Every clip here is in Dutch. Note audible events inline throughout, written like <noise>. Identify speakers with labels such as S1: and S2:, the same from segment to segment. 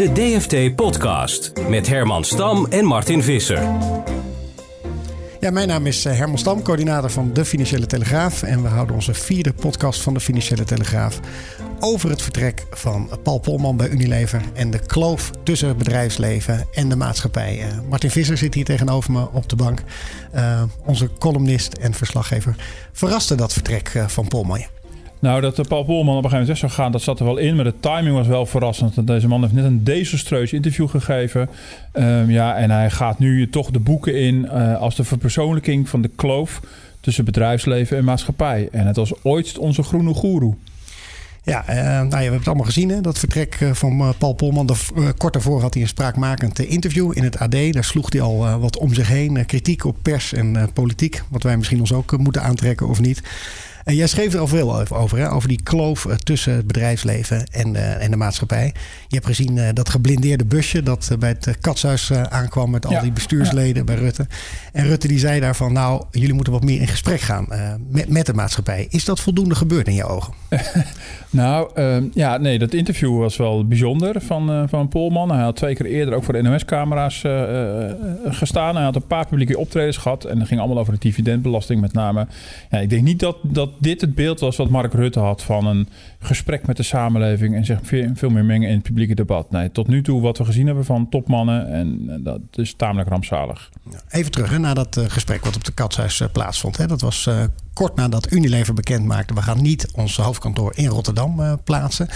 S1: De DFT Podcast met Herman Stam en Martin Visser.
S2: Ja, mijn naam is eh, Herman Stam, coördinator van de Financiële Telegraaf. En we houden onze vierde podcast van de Financiële Telegraaf over het vertrek van Paul Polman bij Unilever en de kloof tussen het bedrijfsleven en de maatschappij. Uh, Martin Visser zit hier tegenover me op de bank. Uh, onze columnist en verslaggever. Verraste dat vertrek van Polman?
S3: Nou, dat Paul Polman op een gegeven moment weg zou gaan, dat zat er wel in. Maar de timing was wel verrassend. Deze man heeft net een desastreus interview gegeven. Um, ja, en hij gaat nu toch de boeken in uh, als de verpersoonlijking van de kloof tussen bedrijfsleven en maatschappij. En het was ooit onze groene goeroe.
S2: Ja, uh, nou ja, we hebben het allemaal gezien, hè? dat vertrek van Paul Polman. Kort daarvoor had hij een spraakmakend interview in het AD. Daar sloeg hij al wat om zich heen. kritiek op pers en politiek, wat wij misschien ons ook moeten aantrekken of niet. En jij schreef er al veel over, hè? over die kloof tussen het bedrijfsleven en, uh, en de maatschappij. Je hebt gezien uh, dat geblindeerde busje dat uh, bij het katshuis aankwam met al ja. die bestuursleden ja. bij Rutte. En Rutte die zei daarvan, nou, jullie moeten wat meer in gesprek gaan met, met de maatschappij. Is dat voldoende gebeurd in je ogen? <laughs>
S3: nou, ehm, ja, nee, dat interview was wel bijzonder van, van Polman. Hij had twee keer eerder ook voor de NOS-camera's gestaan. Hij had een paar publieke optredens gehad en dat ging allemaal over de dividendbelasting met name. Ja, ik denk niet dat, dat dit het beeld was wat Mark Rutte had van een gesprek met de samenleving en zich veel meer mengen in het publieke debat. Nee, tot nu toe wat we gezien hebben van topmannen en dat is tamelijk rampzalig.
S2: Even terug hè, naar dat uh, gesprek wat op de Katshuis uh, plaatsvond. Hè. Dat was uh, kort nadat Unilever bekend maakte, we gaan niet ons hoofdkantoor in Rotterdam plaatsen.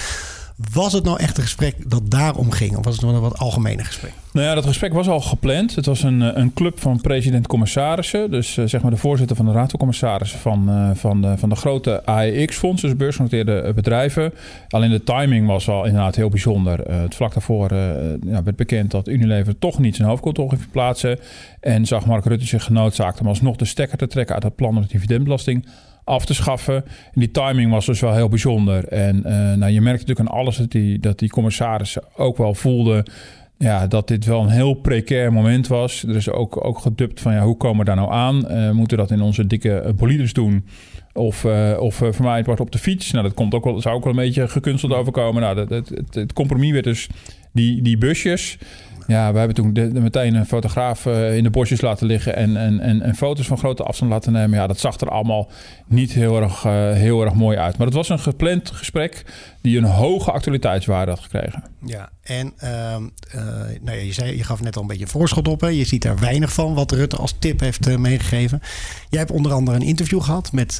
S2: Was het nou echt een gesprek dat daarom ging? Of was het nog een wat algemene gesprek?
S3: Nou ja, dat gesprek was al gepland. Het was een, een club van president-commissarissen. Dus uh, zeg maar de voorzitter van de raad van commissarissen van, uh, van, de, van de grote AEX-fonds, dus beursgenoteerde bedrijven. Alleen de timing was al inderdaad heel bijzonder. Het vlak daarvoor werd bekend dat Unilever toch niet zijn hoofdkantoor ging verplaatsen. En zag Mark Rutte zich genoodzaakt om alsnog de stekker te trekken uit het plan om de dividendbelasting af te schaffen. En die timing was dus wel heel bijzonder. En uh, nou, je merkt natuurlijk aan alles dat die, dat die commissarissen ook wel voelden... Ja, dat dit wel een heel precair moment was. Er is ook, ook gedubt van ja, hoe komen we daar nou aan? Uh, moeten we dat in onze dikke bolides doen? Of, uh, of uh, vermijden wordt op de fiets. Nou, dat komt ook wel, zou ook wel een beetje gekunsteld overkomen. Nou, het, het compromis werd dus die, die busjes. Ja, we hebben toen meteen een fotograaf uh, in de bosjes laten liggen en, en, en, en, foto's van grote afstand laten nemen. Ja, dat zag er allemaal niet heel erg, uh, heel erg mooi uit. Maar het was een gepland gesprek die een hoge actualiteitswaarde had gekregen.
S2: Ja, en uh, nou ja, je, zei, je gaf net al een beetje een voorschot op. Hè? Je ziet daar weinig van wat Rutte als tip heeft meegegeven. Jij hebt onder andere een interview gehad met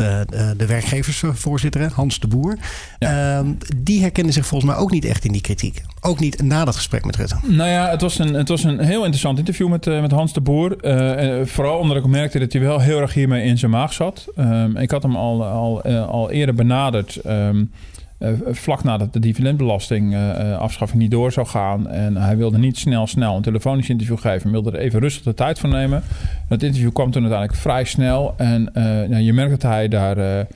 S2: de werkgeversvoorzitter, Hans de Boer. Ja. Ehm, die herkende zich volgens mij ook niet echt in die kritiek. Ook niet na dat gesprek met Rutte.
S3: Nou ja, het was een, het was een heel interessant interview met, met Hans de Boer. vooral omdat ik merkte dat hij wel heel erg hiermee in zijn maag zat. Um, ik had hem al, al, al eerder benaderd. Um, uh, vlak nadat de dividendbelasting uh, afschaffing niet door zou gaan. En hij wilde niet snel, snel een telefonisch interview geven. Hij wilde er even rustig de tijd voor nemen. Dat interview kwam toen uiteindelijk vrij snel. En nou, je merkt dat hij daar...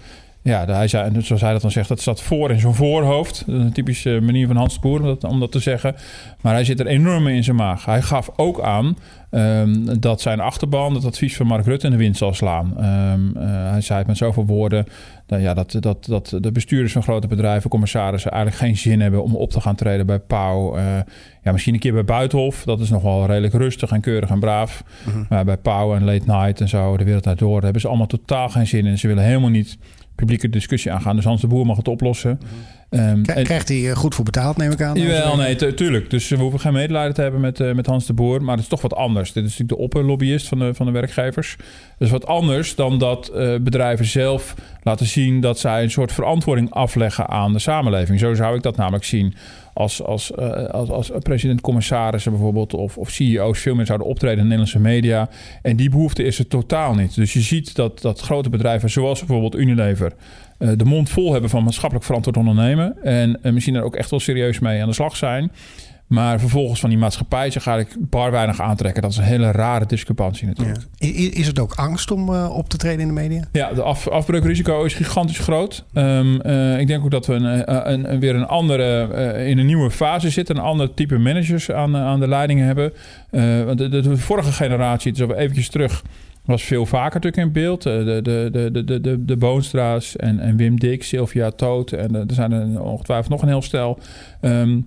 S3: ja, hij zei, zoals hij dat dan zegt, dat zat voor in zijn voorhoofd. Dat is een typische manier van Hans Boer om dat, om dat te zeggen. Maar hij zit er enorm mee in zijn maag. Hij gaf ook aan Um, dat zijn achterban het advies van Mark Rutte in de wind zal slaan. Um, uh, hij zei het met zoveel woorden dat, ja, dat, dat, dat de bestuurders van grote bedrijven, commissarissen, eigenlijk geen zin hebben om op te gaan treden bij Pauw. Uh, ja, misschien een keer bij Buitenhof. Dat is nog wel redelijk rustig en keurig en braaf. -huh. Maar bij Pauw en Late Night en zo, de wereld uit door, hebben ze allemaal totaal geen zin in. Ze willen helemaal niet publieke discussie aangaan. Dus Hans de Boer mag het oplossen. -huh.
S2: Um, Krijgt hij goed voor betaald, neem ik aan?
S3: Jawel, nee, tuurlijk. Dus we hoeven geen medelijden te hebben met, met Hans de Boer. Maar het is toch wat anders. Dit is natuurlijk de opperlobbyist van de, van de werkgevers. Dus wat anders dan dat bedrijven zelf laten zien... dat zij een soort verantwoording afleggen aan de samenleving. Zo zou ik dat namelijk zien als, als, uh, als, als president-commissarissen bijvoorbeeld of, of CEO's veel meer zouden optreden in de Nederlandse media. En die behoefte is er totaal niet. Dus je ziet dat, dat grote bedrijven zoals bijvoorbeeld Unilever uh, de mond vol hebben van maatschappelijk verantwoord ondernemen. En uh, misschien er ook echt wel serieus mee aan de slag zijn. Maar vervolgens van die maatschappij ga ik bar weinig aantrekken. Dat is een hele rare discrepantie natuurlijk.
S2: Is het ook angst om uh, op te treden in de media?
S3: Ja, de af, afbreukrisico is gigantisch groot. Um, uh, ik denk ook dat we een, eh, een, een weer een andere, uh, in een nieuwe fase zitten. Een ander type managers aan, aan de leiding hebben. want de, de, de, vorige generatie, dus eventjes terug was veel vaker natuurlijk in beeld. De, de, de, de, de, de Boonstra's en, en Wim Dik, Sylvia Toot. En er zijn er ongetwijfeld nog een heel stel. Um,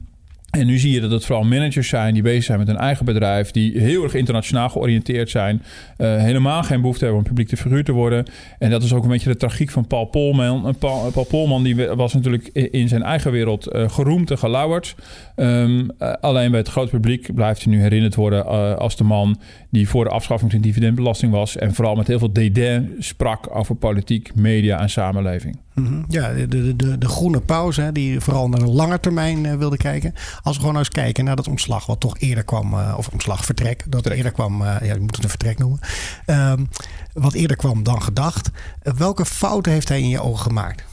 S3: en nu zie je dat het vooral managers zijn die bezig zijn met een eigen bedrijf, die heel erg internationaal georiënteerd zijn, uh, helemaal geen behoefte hebben om publiek figuur te worden. En dat is ook een beetje de tragiek van Paul Polman. Paul, Paul Polman die was natuurlijk in zijn eigen wereld geroemd en gelauwerd. Uh, alleen bij het grote publiek blijft hij nu herinnerd worden als de man die voor de afschaffing van dividendbelasting was en vooral met heel veel dédain sprak over politiek, media en samenleving.
S2: Mhm. Ja, de, de, de, de, groene pauze, die vooral naar een lange termijn uh, wilde kijken. Als we gewoon eens kijken naar dat ontslag, wat toch eerder kwam, uh, of ontslagvertrek, dat er eerder kwam, uh, ja, je moet het een vertrek noemen, um, wat eerder kwam dan gedacht. welke fouten heeft hij in je ogen gemaakt?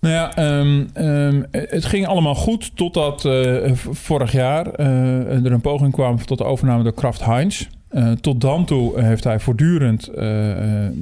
S3: Nou ja, um, um, het ging allemaal goed totdat vorig jaar er een poging kwam tot de overname door Kraft Heinz. Uh, tot dan toe heeft hij voortdurend uh,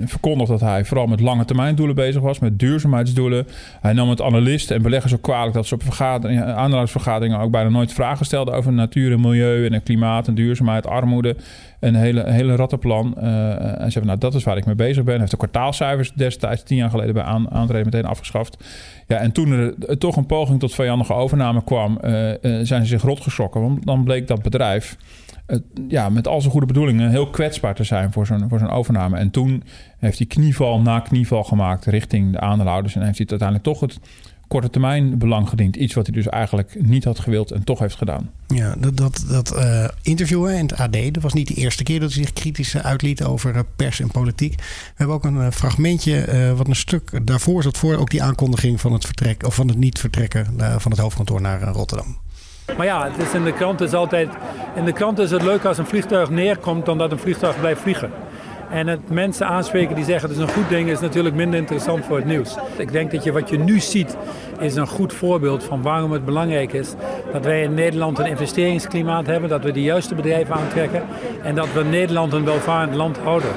S3: verkondigd dat hij vooral met lange termijn doelen bezig was, met duurzaamheidsdoelen. Hij nam het analisten en beleggers ook kwalijk dat ze op vergaderingen, aandeelhoudersvergaderingen ook bijna nooit vragen stelden over natuur en milieu en klimaat en duurzaamheid, armoede. Een hele, hele rattenplan. En zei, nou dat is waar ik mee bezig ben. Hij heeft de kwartaalcijfers destijds, tien jaar geleden bij aan, aantreden meteen afgeschaft. Ja, en toen er toch een poging tot vijandige overname kwam, zijn ze zich rotgeschrokken. Want dan bleek dat bedrijf ja, met al zijn goede bedoelingen heel kwetsbaar te zijn voor zo'n, voor zo'n overname. En toen heeft hij knieval na knieval gemaakt richting de aandeelhouders. En heeft hij uiteindelijk toch het korte termijn belang gediend. Iets wat hij dus eigenlijk niet had gewild en toch heeft gedaan.
S2: Ja, dat, dat, dat uh, interview in het AD, dat was niet de eerste keer dat hij zich kritisch uitliet over eh, pers en politiek. We hebben ook een fragmentje wat een stuk daarvoor zat voor ook die aankondiging van het vertrek of van het niet vertrekken van het hoofdkantoor naar Rotterdam.
S4: Maar ja, het is in de krant is altijd. In de krant is het leuk als een vliegtuig neerkomt dan dat een vliegtuig blijft vliegen. En het mensen aanspreken die zeggen het is een goed ding, is natuurlijk minder interessant voor het nieuws. Ik denk dat je wat je nu ziet, is een goed voorbeeld van waarom het belangrijk is dat wij in Nederland een investeringsklimaat hebben, dat we de juiste bedrijven aantrekken en dat we Nederland een welvarend land houden.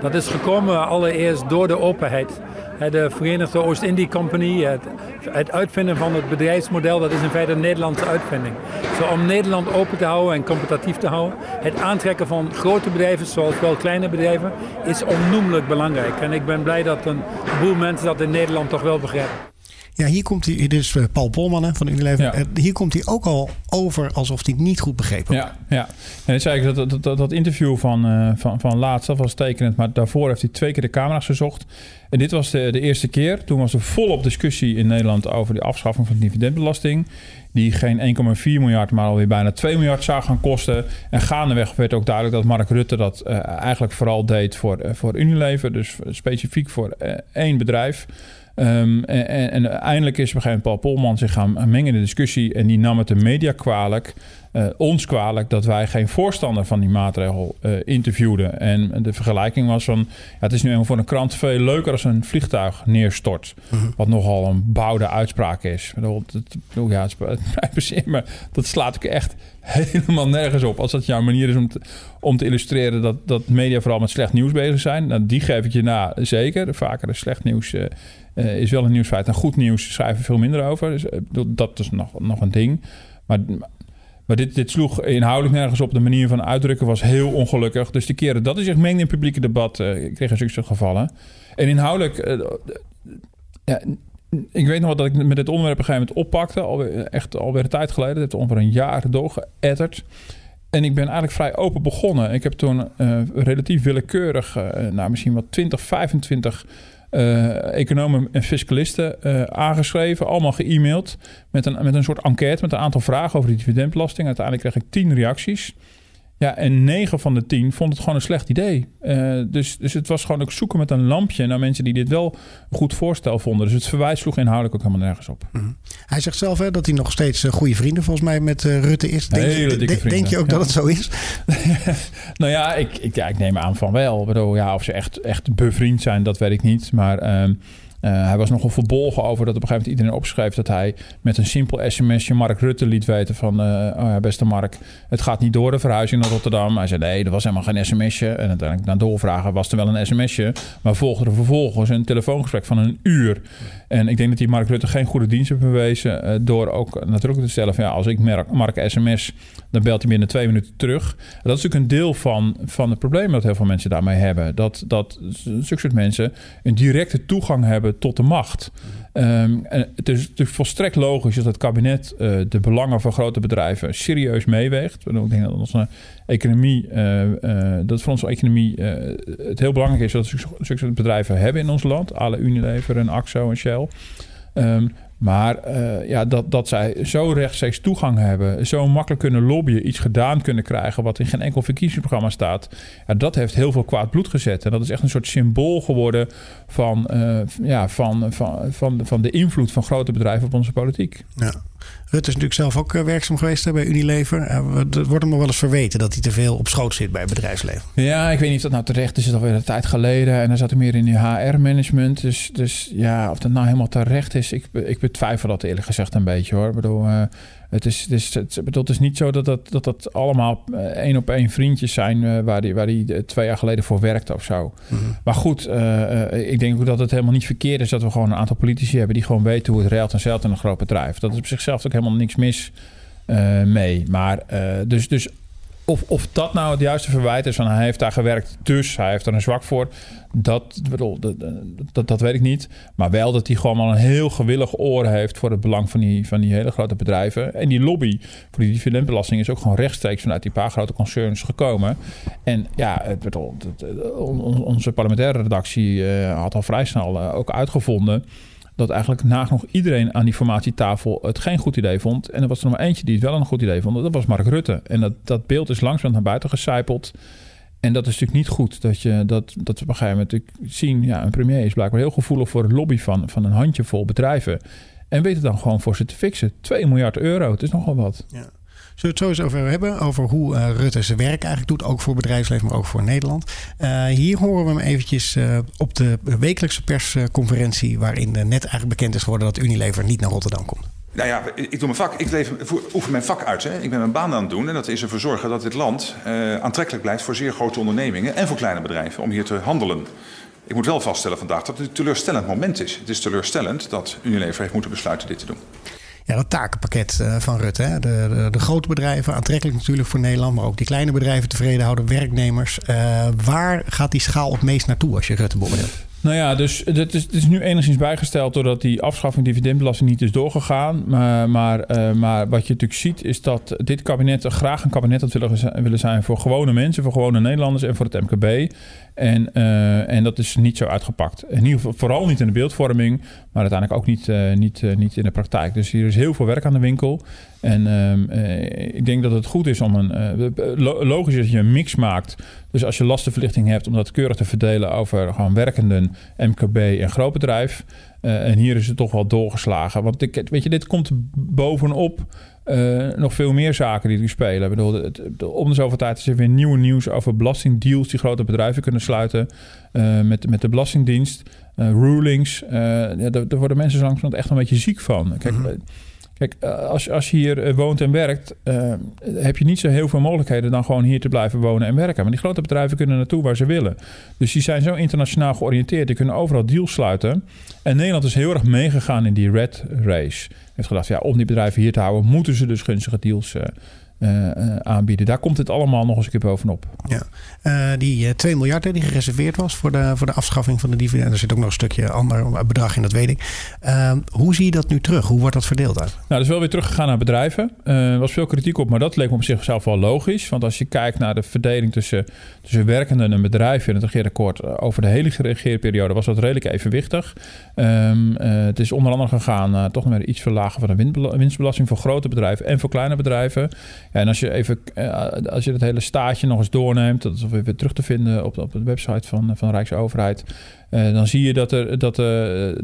S4: Dat is gekomen allereerst door de openheid de Verenigde Oost-Indie Company, het, het, uitvinden van het bedrijfsmodel, dat is in feite een Nederlandse uitvinding. Zo om Nederland open te houden en competitief te houden. Het aantrekken van grote bedrijven, zoals wel kleine bedrijven, is onnoemelijk belangrijk. En ik ben blij dat een boel mensen dat in Nederland toch wel begrijpen.
S2: Ja, hier komt hij, dit is eh, Paul Polman van Unilever. Ja. Eh, hier komt hij ook al over alsof hij het niet goed begrepen
S3: Ja, ja. En het zei dat, dat, dat, dat interview van, uh, van, van laatst, dat was tekenend. Maar daarvoor heeft hij twee keer de camera's gezocht. En dit was de, de eerste keer. Toen was er volop discussie in Nederland over de afschaffing van de dividendbelasting. Die geen 1,4 miljard, maar alweer bijna 2 miljard zou gaan kosten. En gaandeweg werd ook duidelijk dat Mark Rutte dat uh, eigenlijk vooral deed voor, uh, voor Unilever. Dus specifiek voor één bedrijf. Um, en, en, eindelijk is op een gegeven moment Paul Polman zich gaan mengen in de discussie. En die nam het de media kwalijk, uh, ons kwalijk, dat wij geen voorstander van die maatregel uh, interviewden. En de vergelijking was van: ja, het is nu voor een krant veel leuker als een vliegtuig neerstort. Uh mhm. -huh. Wat nogal een bouwde uitspraak is. Dat, ja, het, <laughs> maar dat slaat ik echt helemaal nergens op. Als dat jouw manier is om te, om te illustreren dat, dat media vooral met slecht nieuws bezig zijn. Nou, die geef ik je na, zeker. Vaker de slecht nieuws. Uh, uh, is wel een nieuwsfeit. En goed nieuws schrijven veel minder over. Dus, uh, dat is nog, nog een ding. Maar, maar dit, sloeg inhoudelijk nergens op. De manier van uitdrukken was heel ongelukkig. Dus de keren dat hij zich mengde in het publieke debat... Uh, kreeg een zulke gevallen. En inhoudelijk... ik weet nog wel dat ik met dit onderwerp op een gegeven moment oppakte. Alweer, echt alweer een tijd geleden. Het heeft ongeveer een jaar doorgeëtterd. En ik ben eigenlijk vrij open begonnen. Ik heb toen relatief willekeurig... nou, misschien wel 20, 25 uh, economen en fiscalisten uh, aangeschreven, allemaal ge-mailed met een, met een soort enquête met een aantal vragen over die dividendbelasting. Uiteindelijk kreeg ik tien reacties. Ja, en 9 van de 10 vond het gewoon een slecht idee. Uh, dus, dus het was gewoon ook zoeken met een lampje naar mensen die dit wel een goed voorstel vonden. Dus het verwijs sloeg inhoudelijk ook helemaal nergens op.
S2: Mm -hmm. Hij zegt zelf hè, dat hij nog steeds uh, goede vrienden volgens mij met uh, Rutte is. Denk,
S3: Hele
S2: je,
S3: dikke vrienden.
S2: denk je ook
S3: ja.
S2: dat het zo is? <laughs>
S3: nou ja ik, ik, ja, ik neem aan van wel. Ik bedoel, ja, of ze echt, echt bevriend zijn, dat weet ik niet. Maar... Um, uh, hij was nogal verbolgen over dat op een gegeven moment iedereen opschreef dat hij met een simpel sms'je Mark Rutte liet weten van, uh, oh ja, beste Mark, het gaat niet door de verhuizing naar Rotterdam. Hij zei nee, er was helemaal geen sms'je. En uiteindelijk na doorvragen was er wel een sms'je, maar volgde er vervolgens een telefoongesprek van een uur. En ik denk dat die Mark Rutte geen goede dienst heeft bewezen uh, door ook natuurlijk te stellen van ja, als ik Mark, Mark sms, dan belt hij binnen twee minuten terug. Dat is natuurlijk een deel van, van het probleem dat heel veel mensen daarmee hebben. Dat, dat zulke soort mensen een directe toegang hebben tot de macht. Um, het is natuurlijk volstrekt logisch dat het kabinet uh, de belangen van grote bedrijven serieus meeweegt. Ik denk dat onze economie, uh, uh, dat voor onze economie het heel belangrijk is dat we zulke bedrijven hebben in ons land. Alle Unilever en Axo en Shell. Um, maar uh, ja, dat, dat zij zo rechtstreeks toegang hebben, zo makkelijk kunnen lobbyen, iets gedaan kunnen krijgen wat in geen enkel verkiezingsprogramma staat, ja, dat heeft heel veel kwaad bloed gezet. En dat is echt een soort symbool geworden van, uh, ja, van, van, van, van de invloed van grote bedrijven op onze politiek.
S2: Ja. Rutte is natuurlijk zelf ook werkzaam geweest bij Unilever. Er wordt hem nog wel eens verweten dat hij te veel op schoot zit bij het bedrijfsleven.
S3: Ja, ik weet niet of dat nou terecht is. Het is alweer een tijd geleden. En dan zat hij meer in die HR-management. Dus, dus ja, of dat nou helemaal terecht is. Ik, ik betwijfel dat eerlijk gezegd een beetje hoor. Ik bedoel, uh, het, is, het, is, het, is niet zo dat dat, dat, dat allemaal één op één vriendjes zijn uh, waar hij waar die twee jaar geleden voor werkte of zo. Mm-hmm. Maar goed, uh, ik denk ook dat het helemaal niet verkeerd is dat we gewoon een aantal politici hebben die gewoon weten hoe het reilt en zeilt in een groot bedrijf. Dat is op zichzelf ook helemaal niks mis mee. Maar dus, dus of, of dat nou het juiste verwijt is van hij heeft daar gewerkt, dus hij heeft er een zwak voor. Dat, bedoel, dat, dat, dat weet ik niet. Maar wel dat hij gewoon wel een heel gewillig oor heeft voor het belang van die, van die hele grote bedrijven. En die lobby voor die dividendbelasting is ook gewoon rechtstreeks vanuit die paar grote concerns gekomen. En ja, het, bedoel, onze parlementaire redactie uh, had al vrij snel uh, ook uitgevonden dat eigenlijk nagenoeg iedereen aan die formatietafel het geen goed idee vond. En er was er nog maar eentje die het wel een goed idee vond. Dat was Mark Rutte. En dat, dat beeld is langzaam naar buiten gecijpeld. En dat is natuurlijk niet goed. Dat, je, dat, dat we op een gegeven moment zien... Ja, een premier is blijkbaar heel gevoelig voor het lobby van, van een handjevol bedrijven. En weet het dan gewoon voor ze te fixen. 2 miljard euro, het is nogal wat.
S2: Ja. We het zo over hebben? Over hoe uh, Rutte zijn werk eigenlijk doet. Ook voor bedrijfsleven, maar ook voor Nederland. Uh, hier horen we hem eventjes uh, op de wekelijkse persconferentie... waarin net eigenlijk bekend is geworden dat Unilever niet naar Rotterdam komt.
S5: Nou ja, ik doe mijn vak. Ik leef, oefen mijn vak uit. Hè. Ik ben mijn baan aan het doen. En dat is ervoor zorgen dat dit land aantrekkelijk blijft... voor zeer grote ondernemingen en voor kleine bedrijven... om hier te handelen. Ik moet wel vaststellen vandaag dat het een teleurstellend moment is. Het is teleurstellend dat Unilever heeft moeten besluiten dit te doen.
S2: Ja, dat takenpakket uh, van Rutte. Hè? De, de, grote bedrijven, aantrekkelijk natuurlijk voor Nederland, maar ook die kleine bedrijven tevreden houden, werknemers. Uh, waar gaat die schaal het meest naartoe als je Rutte beoordeelt?
S3: Nou ja, dus het is, het is nu enigszins bijgesteld doordat die afschaffing dividendbelasting niet is doorgegaan. Maar, maar, uh, maar wat je natuurlijk ziet is dat dit kabinet graag een kabinet had willen, willen zijn voor gewone mensen, voor gewone Nederlanders en voor het MKB. En, uh, en dat is niet zo uitgepakt. In ieder geval vooral niet in de beeldvorming, maar uiteindelijk ook niet, uh, niet, uh, niet in de praktijk. Dus hier is heel veel werk aan de winkel. En ik denk dat het goed is om een. logisch is dat je een mix maakt. Dus als je lastenverlichting hebt, om dat keurig te verdelen over gewoon werkenden, MKB en grootbedrijf. en hier is het toch wel doorgeslagen. Want ik, weet je, dit komt bovenop. Uh, nog veel meer zaken die nu spelen. Ik bedoel, het, het, om de zoveel tijd is er weer nieuwe nieuws over belastingdeals die grote bedrijven kunnen sluiten uh, met, met de Belastingdienst. Uh, rulings. ja, daar, worden mensen langzamerhand echt een beetje ziek van. Kijk, mm -hmm. kijk als, als je hier woont en werkt, heb je niet zo heel veel mogelijkheden dan gewoon hier te blijven wonen en werken. Maar die grote bedrijven kunnen naartoe waar ze willen. Dus die zijn zo internationaal georiënteerd. Die kunnen overal deals sluiten. En Nederland is heel erg meegegaan in die red race heeft gedacht, ja, om die bedrijven hier te houden, moeten ze dus gunstige deals uh, aanbieden. Daar komt het allemaal nog eens een keer bovenop.
S2: Ja. die 2 miljard die gereserveerd was voor de, voor de afschaffing van de dividend. Er zit ook nog een stukje ander bedrag in, dat weet ik. Ehm, hoe zie je dat nu terug? Hoe wordt dat verdeeld uit?
S3: Nou, dat is wel weer teruggegaan naar bedrijven. Er was veel kritiek op, maar dat leek me op zichzelf wel logisch. Want als je kijkt naar de verdeling tussen, tussen werkenden en bedrijven in het regeerakkoord over de hele regeerperiode was dat redelijk evenwichtig. Um, het is onder andere gegaan naar toch nog iets verlagen van de winstbelasting voor grote bedrijven en voor kleine bedrijven. En als je even, uh, als je het hele staatje nog eens doorneemt, dat is weer terug te vinden op, op de website van, van Rijksoverheid. Uh, dan zie je dat, er, dat,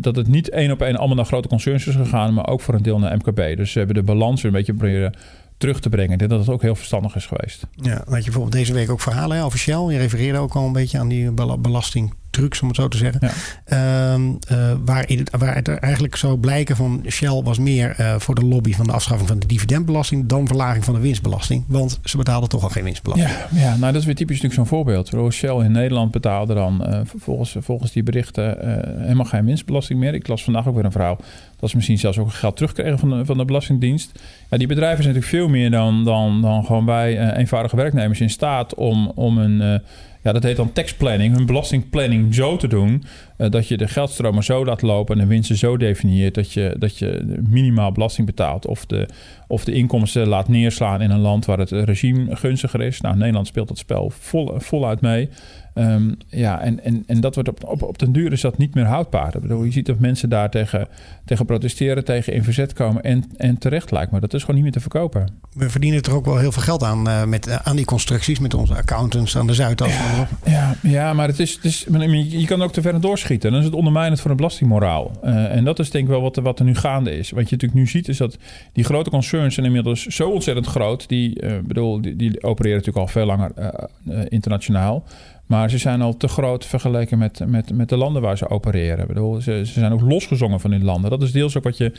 S3: dat het niet één op één allemaal naar grote concerns is gegaan, maar ook voor een deel naar MKB. Dus ze hebben de balans weer een beetje proberen terug te brengen. Ik denk dat het ook heel verstandig is geweest.
S2: Ja, had je bijvoorbeeld deze week ook verhalen hè. Je refereerde ook al een beetje aan die belasting trucs, om het zo te zeggen. Ja. Uh, uh, waar, waar het eigenlijk zou blijken van Shell was meer uh, voor de lobby van de afschaffing van de dividendbelasting dan verlaging van de winstbelasting. Want ze betaalden toch al geen winstbelasting.
S3: Ja, ja nou dat is weer typisch natuurlijk zo'n voorbeeld. Shell in Nederland betaalde dan uh, volgens, volgens die berichten helemaal geen winstbelasting meer. Ik las vandaag ook weer een verhaal dat ze misschien zelfs ook geld terugkregen van de, van de Belastingdienst. Ja, die bedrijven zijn natuurlijk veel meer dan, dan, dan gewoon wij eenvoudige werknemers in staat om, om een ja, dat heet dan tax planning, hun belastingplanning zo te doen uh, dat je de geldstromen zo laat lopen en de winsten zo definieert dat je, dat je minimaal belasting betaalt of de, of de inkomsten laat neerslaan in een land waar het regime gunstiger is. Nou, Nederland speelt dat spel vol, voluit mee. Um, ja, en, en, en dat wordt op, op, op den duur is dat niet meer houdbaar. Ik bedoel, je ziet dat mensen daar tegen, tegen protesteren, tegen in verzet komen en, en terecht lijkt maar. Dat is gewoon niet meer te verkopen.
S2: We verdienen er ook wel heel veel geld aan uh, met, uh, aan die constructies met onze accountants aan de Zuidas.
S3: Ja, ja, ja, maar het is, het is, je kan ook te ver doorschieten. Dan is het ondermijnend voor een belastingmoraal. Uh, en dat is denk ik wel wat, wat er nu gaande is. Wat je natuurlijk nu ziet is dat die grote concerns zijn inmiddels zo ontzettend groot. Die, bedoel, die, die opereren natuurlijk al veel langer internationaal. Maar ze zijn al te groot vergeleken met, met, met de landen waar ze opereren. Ik bedoel, ze, ze zijn ook losgezongen van die landen. Dat is deels ook wat je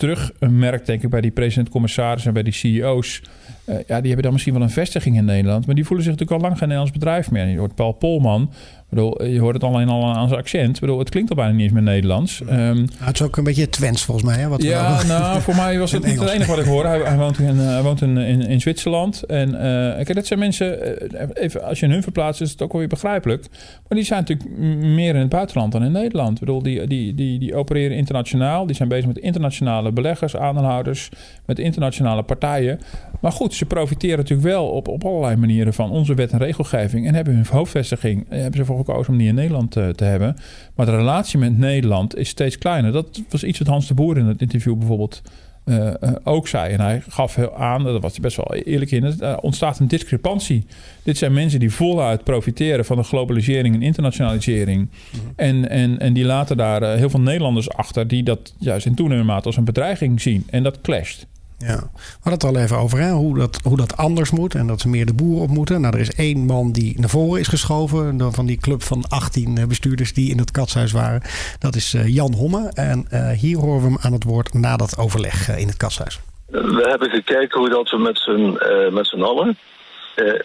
S3: terugmerkt, denk ik, bij die president-commissaris en bij die CEO's. Uh, ja, die hebben dan misschien wel een vestiging in Nederland. Maar die voelen zich natuurlijk al lang geen Nederlands bedrijf meer. je hoort Paul Polman bedoel, je hoort het alleen al aan zijn accent. Bedoel, het klinkt al bijna niet eens meer Nederlands. Um,
S2: het is ook een beetje Twents volgens mij. Hè,
S3: wat ja, nou, voor mij was <laughs> het niet het enige wat ik hoorde. Hij, hij woont, in, uh, hij woont in, in, in, Zwitserland. En uh, kijk, dat zijn mensen, even, als je hun verplaatst, is het ook wel weer begrijpelijk. Maar die zijn natuurlijk meer in het buitenland dan in Nederland. Ik bedoel, die, die, die, die opereren internationaal. Die zijn bezig met internationale beleggers, aandeelhouders, met internationale partijen. Maar goed, ze profiteren natuurlijk wel op, op allerlei manieren van onze wet en regelgeving. En hebben hun hoofdvestiging, hebben ze voor gekozen om die in Nederland te, te, hebben. Maar de relatie met Nederland is steeds kleiner. Dat was iets wat Hans de Boer in het interview bijvoorbeeld uh, uh, ook zei. En hij gaf heel aan, dat was hij best wel eerlijk in, er ontstaat een discrepantie. Dit zijn mensen die voluit profiteren van de globalisering en internationalisering. Mhm. en, en, en die laten daar heel veel Nederlanders achter die dat juist in toenemende mate als een bedreiging zien. En dat clasht.
S2: Ja, we hadden het al even over hè, hoe, dat, hoe dat anders moet en dat ze meer de boeren op moeten. Nou, er is één man die naar voren is geschoven van die club van 18 eh, bestuurders die in het katshuis waren. Dat is uh, Jan Homme en uh, hier horen we hem aan het woord na dat overleg in het katshuis.
S6: We hebben gekeken hoe dat we met z'n met z'n allen,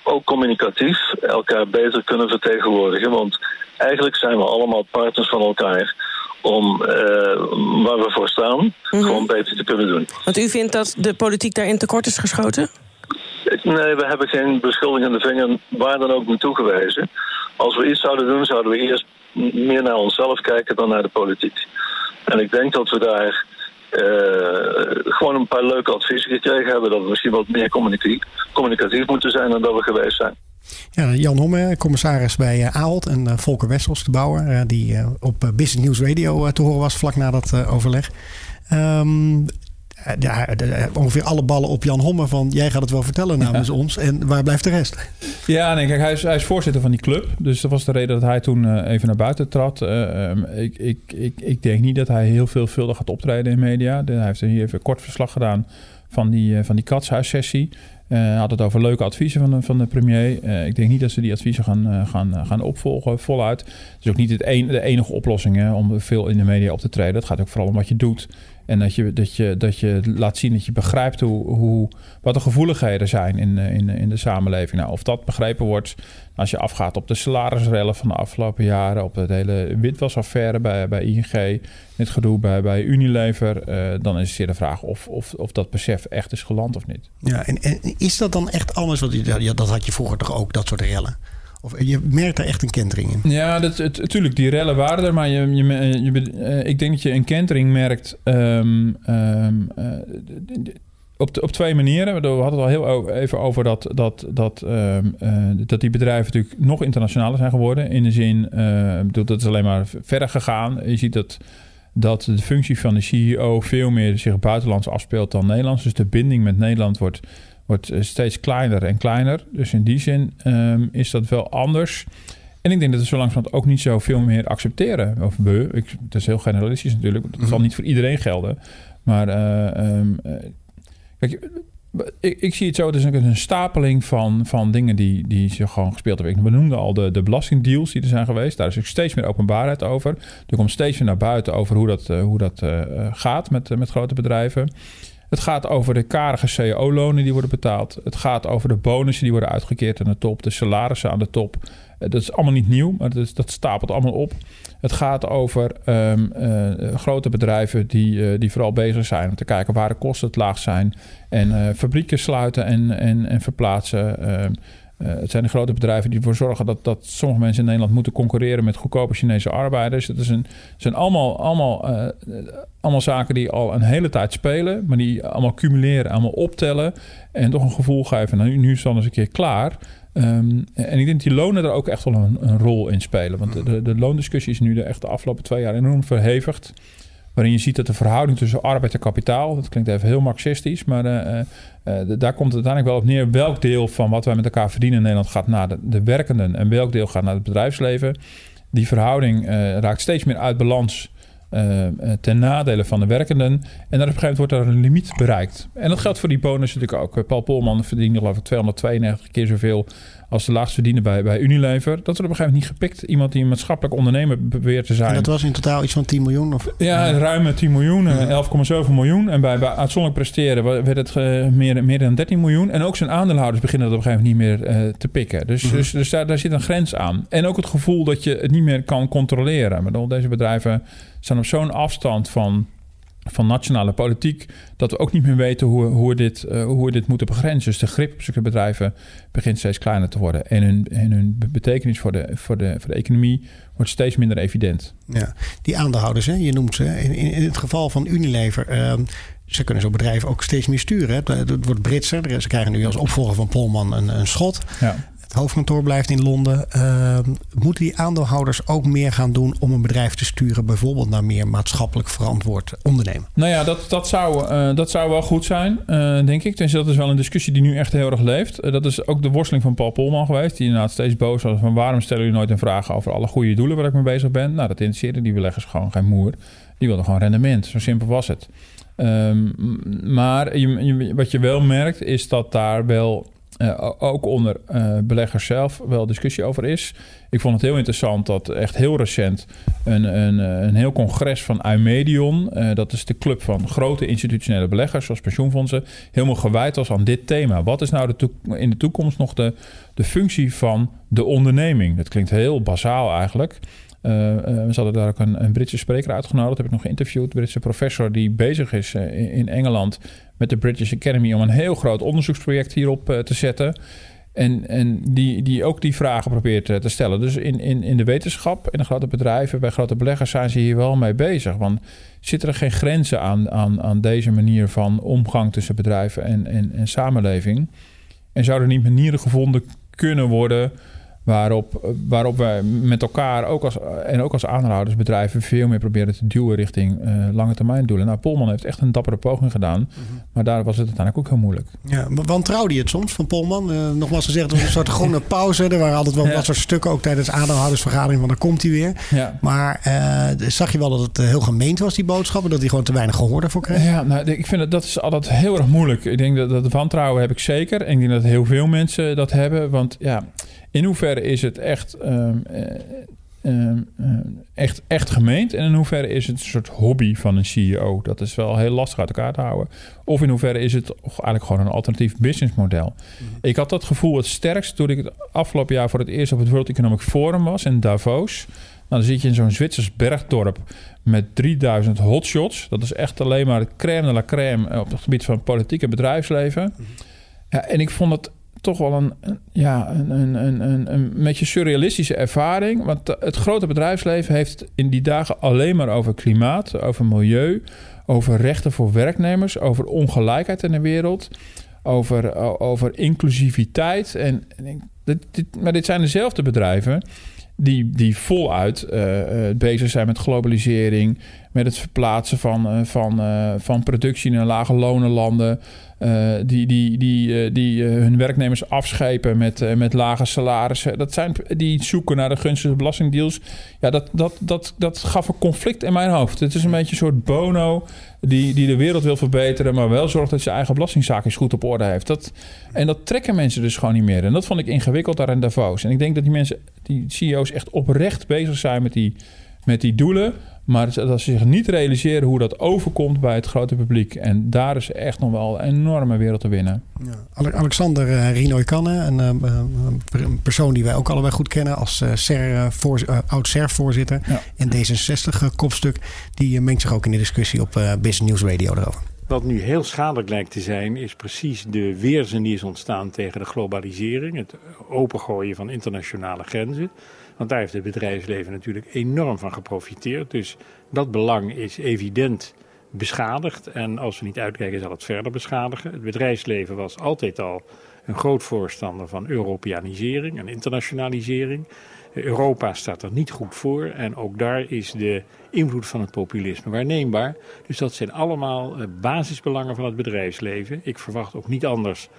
S6: ook communicatief, elkaar beter kunnen vertegenwoordigen. Want eigenlijk zijn we allemaal partners van elkaar om uh, waar we voor staan mm-hmm. gewoon beter te kunnen doen.
S7: Want u vindt dat de politiek daarin tekort is geschoten?
S6: Nee, we hebben geen beschuldigende vinger waar dan ook naartoe gewezen. Als we iets zouden doen, zouden we eerst meer naar onszelf kijken dan naar de politiek. En ik denk dat we daar uh, gewoon een paar leuke adviezen gekregen hebben. Dat we misschien wat meer communicatief moeten zijn dan dat we geweest zijn.
S2: Ja, Jan Homme, commissaris bij uh, Ahold en uh, Volker Wessels, de bouwer, uh, die op Business News Radio te horen was vlak na dat overleg. Um, ja, ongeveer alle ballen op Jan Homme van jij gaat het wel vertellen namens ons en waar blijft de rest?
S3: Ja, nee, kijk, hij is, hij is voorzitter van die club, dus dat was de reden dat hij toen even naar buiten trad. Um, ik, ik, ik, ik denk niet dat hij heel veelvuldig gaat optreden in media. Hij heeft hier even kort verslag gedaan van die, van die katshuissessie. Uh, had het over leuke adviezen van de, van de premier. Uh, ik denk niet dat ze die adviezen gaan, uh, gaan, gaan opvolgen voluit. Het is ook niet het de enige oplossing hè, om veel in de media op te treden. Het gaat ook vooral om wat je doet. En dat je, dat, je, dat je laat zien dat je begrijpt hoe, hoe, wat de gevoeligheden zijn in, in, in de samenleving. Nou, of dat begrepen wordt als je afgaat op de salarisrellen van de afgelopen jaren, op de hele witwasaffaire bij, bij ING, dit gedoe bij, bij Unilever, uh, dan is het zeer de vraag of, of, of dat besef echt is geland of niet.
S2: Ja, en, is dat dan echt anders? Want ja, dat had je vroeger toch ook, dat soort rellen? Of je merkt er echt een kentering in?
S3: Ja, dat, het, natuurlijk, die rellen waren er. Maar je, je, je, uh, ik denk dat je een kentering merkt... Um, uh, op, op twee manieren. We hadden het al heel even over dat, dat, dat, uh, dat die bedrijven natuurlijk nog internationaler zijn geworden. In de zin, uh, dat is alleen maar verder gegaan. Je ziet dat, dat de functie van de CEO veel meer zich buitenlands afspeelt dan Nederlands. Dus de binding met Nederland wordt, wordt steeds kleiner en kleiner. Dus in die zin um, is dat wel anders. En ik denk dat we zo langzamerhand ook niet zo veel meer accepteren. Of we, ik, dat is heel generalistisch natuurlijk. Dat zal niet voor iedereen gelden. Maar uh, um, Kijk, ik, ik, zie het zo, het is een stapeling van, van dingen die, die zich gewoon gespeeld hebben. We noemden al de, de belastingdeals die er zijn geweest. Daar is ook steeds meer openbaarheid over. Er komt steeds meer naar buiten over hoe dat, hoe dat uh, gaat met, met grote bedrijven. Het gaat over de karige CEO-lonen die worden betaald. Het gaat over de bonussen die worden uitgekeerd aan de top. De salarissen aan de top. Uh, dat is allemaal niet nieuw, maar dat, dat stapelt allemaal op. Het gaat over um, uh, grote bedrijven die, uh, die vooral bezig zijn om te kijken waar de kosten het laag zijn. En fabrieken sluiten en, en, en verplaatsen. Ehm, het zijn de grote bedrijven die ervoor zorgen dat, dat sommige mensen in Nederland moeten concurreren met goedkope Chinese arbeiders. Het een, zijn allemaal, allemaal, allemaal zaken die al een hele tijd spelen, maar die allemaal cumuleren, allemaal optellen en toch een gevoel geven. Nou, nu is het dan eens een keer klaar. Um, en ik denk dat die lonen er ook echt wel een, een rol in spelen. Want de, de, loondiscussie is nu de, echt de afgelopen twee jaar enorm verhevigd. Waarin je ziet dat de verhouding tussen arbeid en kapitaal... dat klinkt even heel marxistisch... maar uh, uh, daar komt het uiteindelijk wel op neer... welk deel van wat wij met elkaar verdienen in Nederland... gaat naar de, de werkenden en welk deel gaat naar het bedrijfsleven. Die verhouding raakt steeds meer uit balans... Uh, ten nadele van de werkenden. En dan op een gegeven moment wordt er een limiet bereikt. En dat geldt voor die bonus natuurlijk ook. Paul Polman verdiende geloof ik 292 keer zoveel als de laagst verdienen bij, bij Unilever. Dat wordt op een gegeven moment niet gepikt. Iemand die een maatschappelijk ondernemer beweert te zijn. En
S2: dat was in totaal iets van 10 miljoen? Of?
S3: Ja, ja. ruim 10 miljoen. 11,7 miljoen. En bij, bij uitzonderlijk presteren werd het uh, meer, meer dan 13 miljoen. En ook zijn aandeelhouders beginnen dat op een gegeven moment niet meer uh, te pikken. Dus, mm -hmm. dus, dus daar, daar zit een grens aan. En ook het gevoel dat je het niet meer kan controleren. Maar deze bedrijven staan op zo'n afstand van van nationale politiek, dat we ook niet meer weten hoe, hoe, we, dit, uh, hoe we dit moeten begrenzen. Dus de grip op zulke bedrijven begint steeds kleiner te worden. En hun, en hun betekenis voor de, voor, de, voor de economie wordt steeds minder evident.
S2: Ja, die aandeelhouders, hè, je noemt ze. In, in het geval van Unilever. Uh, ze kunnen zo'n bedrijf ook steeds meer sturen. Hè. Het wordt Britser. Ze krijgen nu als opvolger van Polman een, een schot. Ja hoofdkantoor blijft in Londen. Uh, moeten die aandeelhouders ook meer gaan doen om een bedrijf te sturen, bijvoorbeeld naar meer maatschappelijk verantwoord ondernemen?
S3: Nou ja, dat, dat, zou, uh, dat zou wel goed zijn, uh, denk ik. Dus dat is wel een discussie die nu echt heel erg leeft. Eh, dat is ook de worsteling van Paul Polman geweest, die inderdaad steeds boos was van waarom stellen jullie nooit een vraag over alle goede doelen waar ik mee bezig ben? Nou, dat interesseerde die beleggers gewoon geen moer. Die wilden gewoon rendement. Zo simpel was het. Um, maar je, wat je wel merkt is dat daar wel uh, ook onder uh, beleggers zelf wel discussie over is. Ik vond het heel interessant dat echt heel recent een, een, een heel congres van Eumedion, uh, dat is de club van grote institutionele beleggers zoals pensioenfondsen, helemaal gewijd was aan dit thema. Wat is nou de in de toekomst nog de, de functie van de onderneming? Dat klinkt heel bazaal eigenlijk. We hadden daar ook een, een, Britse spreker uitgenodigd. heb ik nog geïnterviewd. Een Britse professor die bezig is in, in, Engeland met de British Academy om een heel groot onderzoeksproject hierop te zetten. En, en die, die ook die vragen probeert te stellen. Dus in, in, in de wetenschap, in de grote bedrijven, bij grote beleggers zijn ze hier wel mee bezig. Want zitten er geen grenzen aan, aan, aan deze manier van omgang tussen bedrijven en, en, en samenleving? En zouden niet manieren gevonden kunnen worden Waarop, waarop wij met elkaar ook als, en ook als aanhoudersbedrijven veel meer proberen te duwen richting uh, lange termijn doelen. Nou, Polman heeft echt een dappere poging gedaan. Mhm. Maar daar was het uiteindelijk ook heel moeilijk.
S2: Ja, wantrouwde je het soms van Polman? Uh, nogmaals gezegd, was een soort <laughs> groene pauze. Er waren altijd wel ja. wat soort stukken, ook tijdens aandeelhoudersvergadering, van dan komt hij weer. Ja. Maar uh, zag je wel dat het heel gemeend was, die boodschappen? Dat hij gewoon te weinig gehoor ervoor kreeg?
S3: Ja, nou, ik vind dat, dat is altijd heel erg moeilijk. Ik denk dat, dat wantrouwen heb ik zeker. En ik denk dat heel veel mensen dat hebben. Want ja in hoeverre is het echt. Um, eh, echt, echt gemeend? En in hoeverre is het een soort hobby van een CEO? Dat is wel heel lastig uit elkaar te houden. Of in hoeverre is het eigenlijk gewoon een alternatief businessmodel? Ik had dat gevoel het sterkst toen ik het afgelopen jaar voor het eerst op het World Economic Forum was in Davos. Nou, dan zit je in zo'n Zwitsers bergdorp met 3000 hotshots. Dat is echt alleen maar crème de la crème op het gebied van politiek en bedrijfsleven. Ja, en ik vond het toch wel een, ja, een, een, een, een, beetje surrealistische ervaring. Want het grote bedrijfsleven heeft in die dagen alleen maar over klimaat, over milieu, over rechten voor werknemers, over ongelijkheid in de wereld, over, over inclusiviteit. En, en dit, maar dit zijn dezelfde bedrijven die, die voluit eh, eh, bezig zijn met globalisering, met het verplaatsen van, eh, van, van productie naar lage lonenlanden. Eh, die die, die, eh, die eh, hun werknemers afschepen met, met lage salarissen. Dat zijn die zoeken naar de gunstige belastingdeals. Ja, dat, dat, dat, dat gaf een conflict in mijn hoofd. Het is een beetje een soort bono die, die de wereld wil verbeteren, maar wel zorgt dat zijn eigen belastingzaakjes goed op orde heeft. Dat, en dat trekken mensen dus gewoon niet meer. En dat vond ik ingewikkeld daar in Davos. En ik denk dat die mensen, die CEO's, echt oprecht bezig zijn met die, met die doelen. Maar dat ze zich niet realiseren hoe dat overkomt bij het grote publiek. En daar is echt nog wel een enorme wereld te winnen.
S2: Ale- Alexander uh, Rinoy Kanne, een, uh, een persoon die wij ook allebei goed kennen als uh, SER, voor, uh, oud SER-voorzitter
S3: Ja.
S2: en D66-kopstuk, die mengt zich ook in de discussie op uh, Business News Radio erover.
S8: Wat nu heel schadelijk lijkt te zijn, is precies de weerzin die is ontstaan tegen de globalisering. Het opengooien van internationale grenzen. Want daar heeft het bedrijfsleven natuurlijk enorm van geprofiteerd. Dus dat belang is evident beschadigd. En als we niet uitkijken, zal het verder beschadigen. Het bedrijfsleven was altijd al een groot voorstander van Europeanisering en internationalisering. Europa staat er niet goed voor en ook daar is de invloed van het populisme waarneembaar. Dus dat zijn allemaal basisbelangen van het bedrijfsleven. Ik verwacht ook niet anders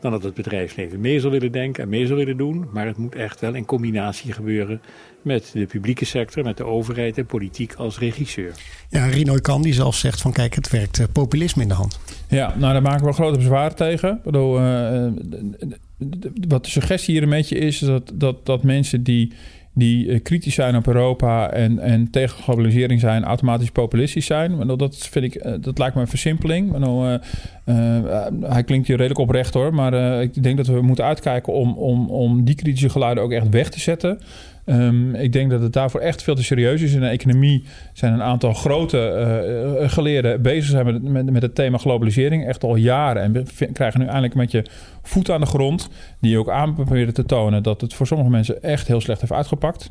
S8: dan dat het bedrijfsleven mee zal willen denken en mee zal willen doen. Maar het moet echt wel in combinatie gebeuren met de publieke sector, met de overheid en politiek als regisseur.
S2: Ja, Rinoy Kan die zelf zegt van kijk, het werkt uh, populisme in de hand.
S3: Ja, nou daar maken we grote bezwaar tegen. Ik bedoel, uh, wat de suggestie hier een beetje is, is dat, dat, dat mensen die, die uh, kritisch zijn op Europa en, en tegen globalisering zijn, automatisch populistisch zijn. Dat vind ik, uh, dat lijkt me een versimpling. Bedoel, uh, hij klinkt hier redelijk oprecht hoor, maar ik denk dat we moeten uitkijken om, om, om die kritische geluiden ook echt weg te zetten. Um, ik denk dat het daarvoor echt veel te serieus is. In de economie zijn een aantal grote uh, geleerden bezig zijn met, met, het thema globalisering. Echt al jaren. En krijgen nu eindelijk met je voet aan de grond. Die ook aan proberen te tonen dat het voor sommige mensen echt heel slecht heeft uitgepakt.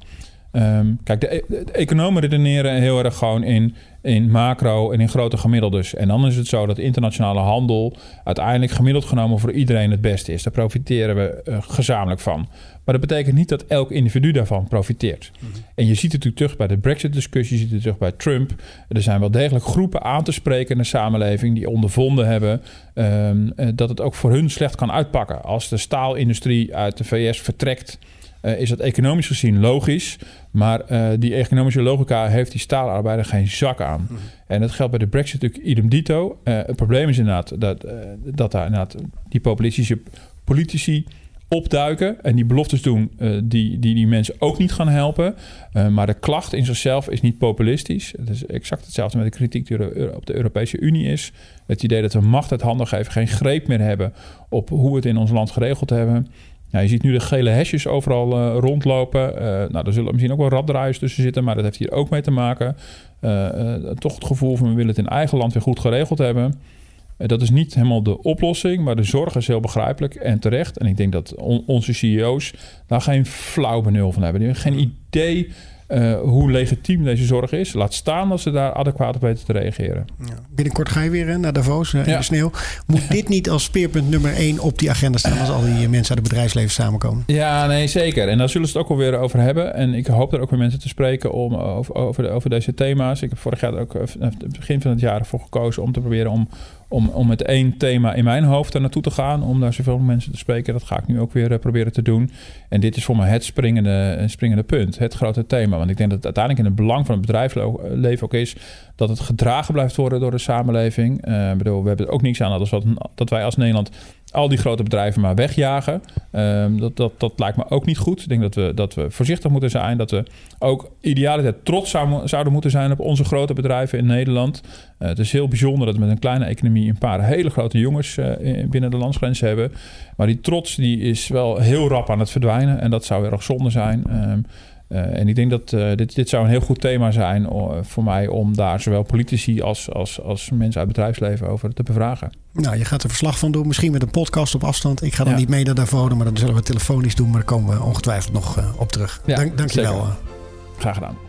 S3: Um, kijk, de, economen redeneren heel erg gewoon in, in macro en in grote gemiddeldes. En dan is het zo dat internationale handel uiteindelijk gemiddeld genomen voor iedereen het beste is. Daar profiteren we uh, gezamenlijk van. Maar dat betekent niet dat elk individu daarvan profiteert. En je ziet het natuurlijk terug bij de Brexit-discussie, je ziet het terug bij Trump. Er zijn wel degelijk groepen aan te spreken in de samenleving die ondervonden hebben um, dat het ook voor hun slecht kan uitpakken. Als de staalindustrie uit de VS vertrekt, uh, is dat economisch gezien logisch. Maar uh, die economische logica heeft die staalarbeider geen zak aan. Mm -hmm. En dat geldt bij de Brexit natuurlijk idem dito. Uh, het probleem is inderdaad dat, dat daar inderdaad die populistische politici opduiken en die beloftes doen uh, die, die die mensen ook niet gaan helpen. Uh, maar de klacht in zichzelf is niet populistisch. Het is exact hetzelfde met de kritiek die er op de Europese Unie is. Het idee dat we macht uit handen geven, geen greep meer hebben op hoe we het in ons land geregeld hebben. Ja, je ziet nu de gele hesjes overal uh, rondlopen. nou, er zullen misschien ook wel raddraaiers tussen zitten, maar dat heeft hier ook mee te maken. toch het gevoel van we willen het in eigen land weer goed geregeld hebben. Dat is niet helemaal de oplossing, maar de zorg is heel begrijpelijk en terecht. En ik denk dat on onze CEO's daar geen flauw benul van hebben. Die hebben geen idee uh, hoe legitiem deze zorg is. Laat staan dat ze daar adequaat op weten te reageren.
S2: Ja. Binnenkort ga je weer hè, naar Davos uh, in ja. de sneeuw. Moet dit niet als speerpunt nummer één op die agenda staan... als al die mensen uit het bedrijfsleven samenkomen?
S3: Ja, nee, zeker. En daar zullen ze het ook wel weer over hebben. En ik hoop er ook weer mensen te spreken om, over, over, over deze thema's. Ik heb vorig jaar ook, het begin van het jaar ervoor gekozen... om te proberen om om, om met één thema in mijn hoofd er naartoe te gaan. Om daar zoveel mensen te spreken. Dat ga ik nu ook weer uh, proberen te doen. En dit is voor mij het springende, springende punt. Het grote thema. Want ik denk dat het uiteindelijk in het belang van het bedrijfsleven ook is... dat het gedragen blijft worden door de samenleving. Uh, bedoel, we hebben ook niks aan dat, dat wij als Nederland al die grote bedrijven maar wegjagen. Um, dat, dat, dat lijkt me ook niet goed. Ik denk dat we, dat we voorzichtig moeten zijn. Dat we ook idealiter trots zou, zouden moeten zijn op onze grote bedrijven in Nederland. Het is heel bijzonder dat we met een kleine economie een paar hele grote jongens uh, binnen de landsgrenzen hebben. Maar die trots die is wel heel rap aan het verdwijnen. En dat zou erg zonde zijn. Um, uh, en ik denk dat uh, dit, dit zou een heel goed thema zijn voor mij om daar zowel politici als, als, als mensen uit het bedrijfsleven over te bevragen.
S2: Nou, je gaat er verslag van doen, misschien met een podcast op afstand. Ik ga dan ja. niet mee naar Davode, maar dan zullen we telefonisch doen, maar daar komen we ongetwijfeld nog op terug. Ja, Dank, dank je wel.
S3: Graag gedaan.